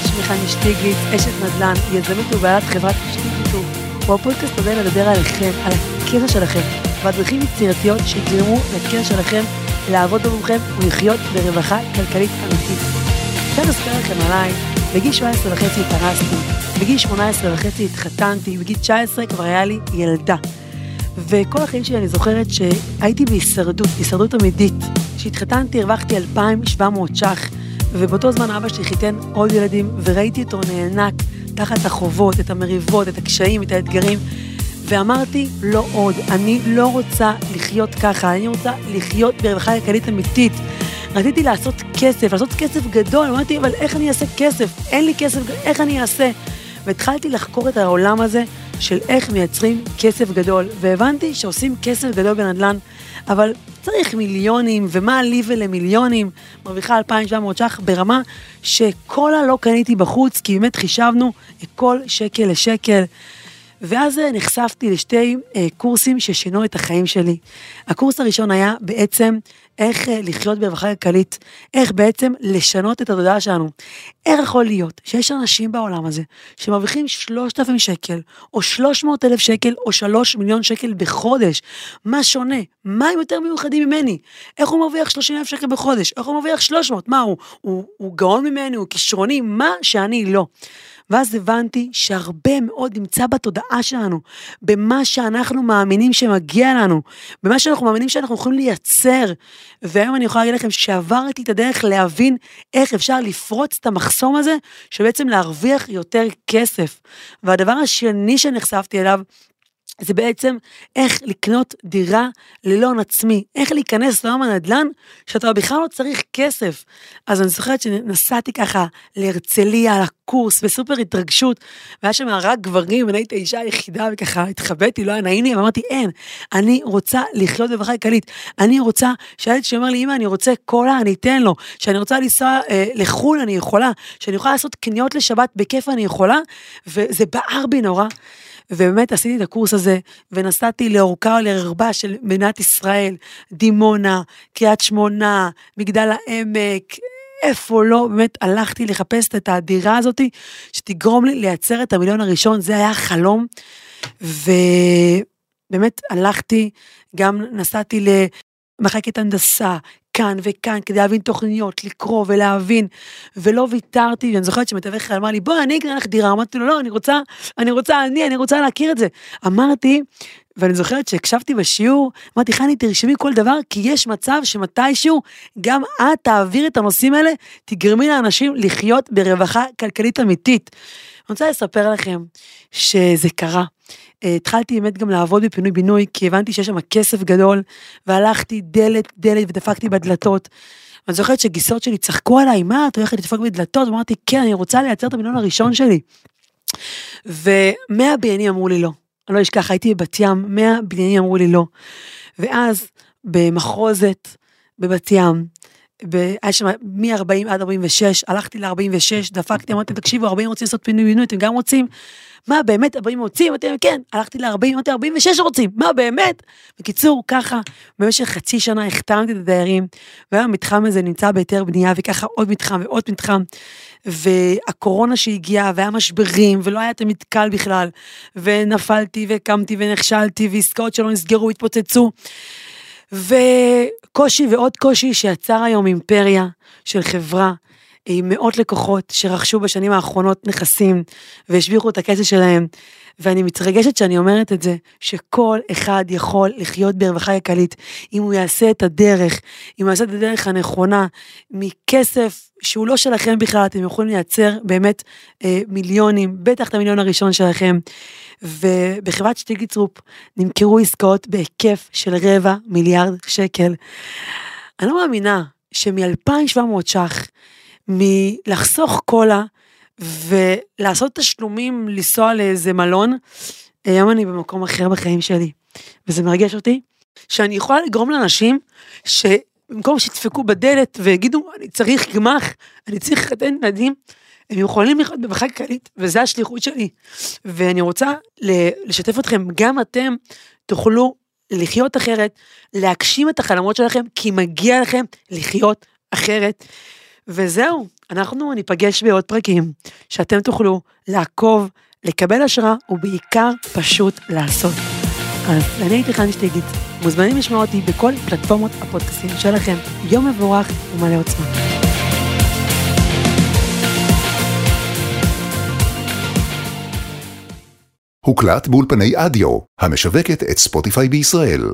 שמי חני שטיגליץ, אשת נדל"ן, יזמית ובעלת חברת שטיגליטור. הוא הפודקאסט הזה לדבר עליכם, על הקשר שלכם, והדרכים יצירתיות שיגרמו לקשר שלכם לעבוד עבורכם ולחיות ברווחה כלכלית אמיתית. אפשר לספר לכם עליי, בגיל 17 וחצי התארסתי, בגיל 18 וחצי התחתנתי, בגיל 19 כבר היה לי ילדה. וכל החיים שלי אני זוכרת שהייתי בהישרדות, הישרדות אמיתית. כשהתחתנתי הרווחתי 2,700 ש"ח, ובאותו זמן אבא שלי חיתן עוד ילדים, וראיתי אותו נאנק תחת החובות, את המריבות, את הקשיים, את האתגרים, ואמרתי, לא עוד, אני לא רוצה לחיות ככה, אני רוצה לחיות ברווחה כלכלית אמיתית. רציתי לעשות כסף, לעשות כסף גדול, אמרתי, אבל איך אני אעשה כסף? אין לי כסף, איך אני אעשה? והתחלתי לחקור את העולם הזה של איך מייצרים כסף גדול, והבנתי שעושים כסף גדול בנדל"ן, אבל צריך מיליונים, ומה לי ולמיליונים, מרוויחה 2,700 ש"ח ברמה שקולה לא קניתי בחוץ, כי באמת חישבנו כל שקל לשקל. ואז נחשפתי לשתי אה, קורסים ששינו את החיים שלי. הקורס הראשון היה בעצם איך אה, לחיות ברווחה כלכלית, איך בעצם לשנות את התודעה שלנו. איך יכול להיות שיש אנשים בעולם הזה שמרוויחים 3,000 שקל, או 300 אלף שקל, או 3 מיליון שקל בחודש? מה שונה? מה הם יותר מיוחדים ממני? איך הוא מרוויח 30 אלף שקל בחודש? איך הוא מרוויח 300? מה הוא? הוא, הוא גאון ממני? הוא כישרוני? מה שאני לא. ואז הבנתי שהרבה מאוד נמצא בתודעה שלנו, במה שאנחנו מאמינים שמגיע לנו, במה שאנחנו מאמינים שאנחנו יכולים לייצר. והיום אני יכולה להגיד לכם שעברתי את הדרך להבין איך אפשר לפרוץ את המחסום הזה, שבעצם להרוויח יותר כסף. והדבר השני שנחשפתי אליו, זה בעצם איך לקנות דירה ללא הון עצמי, איך להיכנס לעולם הנדל"ן שאתה בכלל לא צריך כסף. אז אני זוכרת שנסעתי ככה להרצליה, לקורס, בסופר התרגשות, והיה שם רק גברים, ואני הייתי האישה היחידה, וככה התחבאתי, לא היה נעים לי, ואמרתי, אין, אני רוצה לחיות בברכה כלכלית, אני רוצה שהילד שאומר לי, אמא, אני רוצה קולה, אני אתן לו, שאני רוצה לנסוע אה, לחו"ל, אני יכולה, שאני יכולה לעשות קניות לשבת בכיף, אני יכולה, וזה בער בי נורא. ובאמת עשיתי את הקורס הזה, ונסעתי לאורכה ולרבה של מדינת ישראל, דימונה, קריית שמונה, מגדל העמק, איפה לא, באמת הלכתי לחפש את הדירה הזאתי, שתגרום לי לייצר את המיליון הראשון, זה היה החלום. ובאמת הלכתי, גם נסעתי למחלקת הנדסה, כאן וכאן כדי להבין תוכניות, לקרוא ולהבין, ולא ויתרתי, ואני זוכרת שמתווך אמר לי, בואי, אני אקנה לך דירה, אמרתי לו, לא, אני רוצה, אני רוצה, אני, אני רוצה להכיר את זה. אמרתי, ואני זוכרת שהקשבתי בשיעור, אמרתי, חני, תרשמי כל דבר, כי יש מצב שמתישהו גם את תעביר את הנושאים האלה, תגרמי לאנשים לחיות ברווחה כלכלית אמיתית. אני רוצה לספר לכם שזה קרה. אה, התחלתי באמת גם לעבוד בפינוי בינוי, כי הבנתי שיש שם כסף גדול, והלכתי דלת דלת ודפקתי בדלתות. אני זוכרת שגיסות שלי צחקו עליי, מה, את הולכת לדפוק בדלתות? אמרתי, כן, אני רוצה לייצר את המיליון הראשון שלי. ומאה בניינים אמרו לי לא. אני לא אשכח, הייתי בבת ים, מאה בניינים אמרו לי לא. ואז במחרוזת בבת ים, היה שם מ-40 עד 46, הלכתי ל-46, דפקתי, אמרתי, תקשיבו, 40 רוצים לעשות פינוי בינוי, אתם גם רוצים? מה באמת 40 רוצים? אתם כן, הלכתי ל-40, אמרתי 46 רוצים, מה באמת? בקיצור, ככה, במשך חצי שנה החתמתי את הדיירים, והיום המתחם הזה נמצא בהיתר בנייה, וככה עוד מתחם ועוד מתחם, והקורונה שהגיעה, והיה משברים, ולא היה תמיד קל בכלל, ונפלתי וקמתי ונכשלתי, ועסקאות שלא נסגרו, התפוצצו. וקושי ועוד קושי שיצר היום אימפריה של חברה מאות לקוחות שרכשו בשנים האחרונות נכסים והשביחו את הכסף שלהם. ואני מתרגשת שאני אומרת את זה, שכל אחד יכול לחיות ברווחה כלכלית, אם הוא יעשה את הדרך, אם הוא יעשה את הדרך הנכונה, מכסף שהוא לא שלכם בכלל, אתם יכולים לייצר באמת אה, מיליונים, בטח את המיליון הראשון שלכם. ובחברת שטיגליצרופ נמכרו עסקאות בהיקף של רבע מיליארד שקל. אני לא מאמינה שמ-2,700 ש"ח מלחסוך קולה ולעשות תשלומים לנסוע לאיזה מלון, היום אני במקום אחר בחיים שלי. וזה מרגש אותי שאני יכולה לגרום לאנשים שבמקום שידפקו בדלת ויגידו אני צריך גמח, אני צריך לחתן ילדים, הם יכולים לחיות בברכה כלכלית, וזו השליחות שלי. ואני רוצה לשתף אתכם, גם אתם תוכלו לחיות אחרת, להגשים את החלומות שלכם, כי מגיע לכם לחיות אחרת. וזהו, אנחנו ניפגש בעוד פרקים, שאתם תוכלו לעקוב, לקבל השראה, ובעיקר פשוט לעשות. אז אני הייתי חני שטיגית, מוזמנים לשמוע אותי בכל פלטפורמות הפודקאסים שלכם. יום מבורך ומלא עוצמה. הוקלט באולפני אדיו, המשווקת את ספוטיפיי בישראל.